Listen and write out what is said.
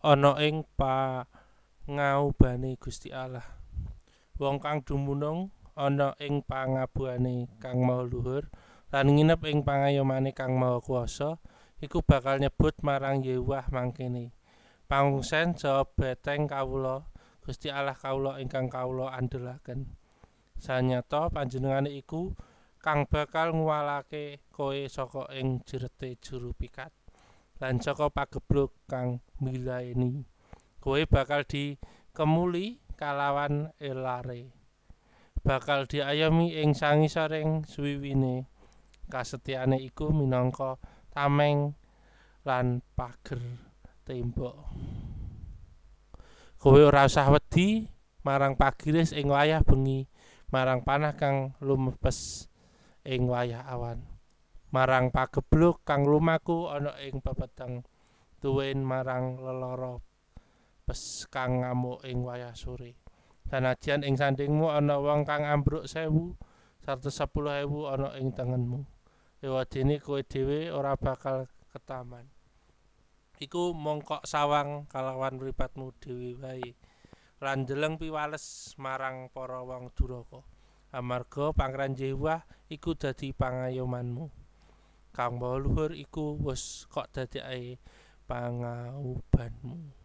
ana ing pangaubane Gusti Allah. Wong kang dumunung ana ing pangabuane kang maha luhur lan nginep ing pangayomane kang maha kuwasa iku bakal nyebut marang Yewah mangkene. Pangungsen saha beteng kawula Gusti Allah kawula ingkang kawula andhelaken. Sanyata panjenengane iku kang bakal nguwalake kowe saka ing jerete juru pikat lan saka pageblug kang milaeni kowe bakal dikemuli kalawan elare. Bakal diayomi ing sangisoring swiwine. Kasetyane iku minangka tameng lan pager tembok. Kowe ora usah wedi marang pagiris ing wayah bengi marang panah kang lumepes ing wayah awan marang pageblug kang lumaku ana ing pepeteng tuwin marang lelara pes kang ngamuk ing wayah sore sanajan ing sandingmu ana wong kang ambruk sewu satus sepuluh ewu ana ing tengenmu. Ewadene kowe dhewe ora bakal ketaman. Iku mongkok sawang kalawan mripatmu dhewe wae. Lan ndeleng piwales marang para wong duraka. Amarga pangeran Yewah iku dadi pangayomanmu kang maha luhur iku wus kok dadekake pangaubanmu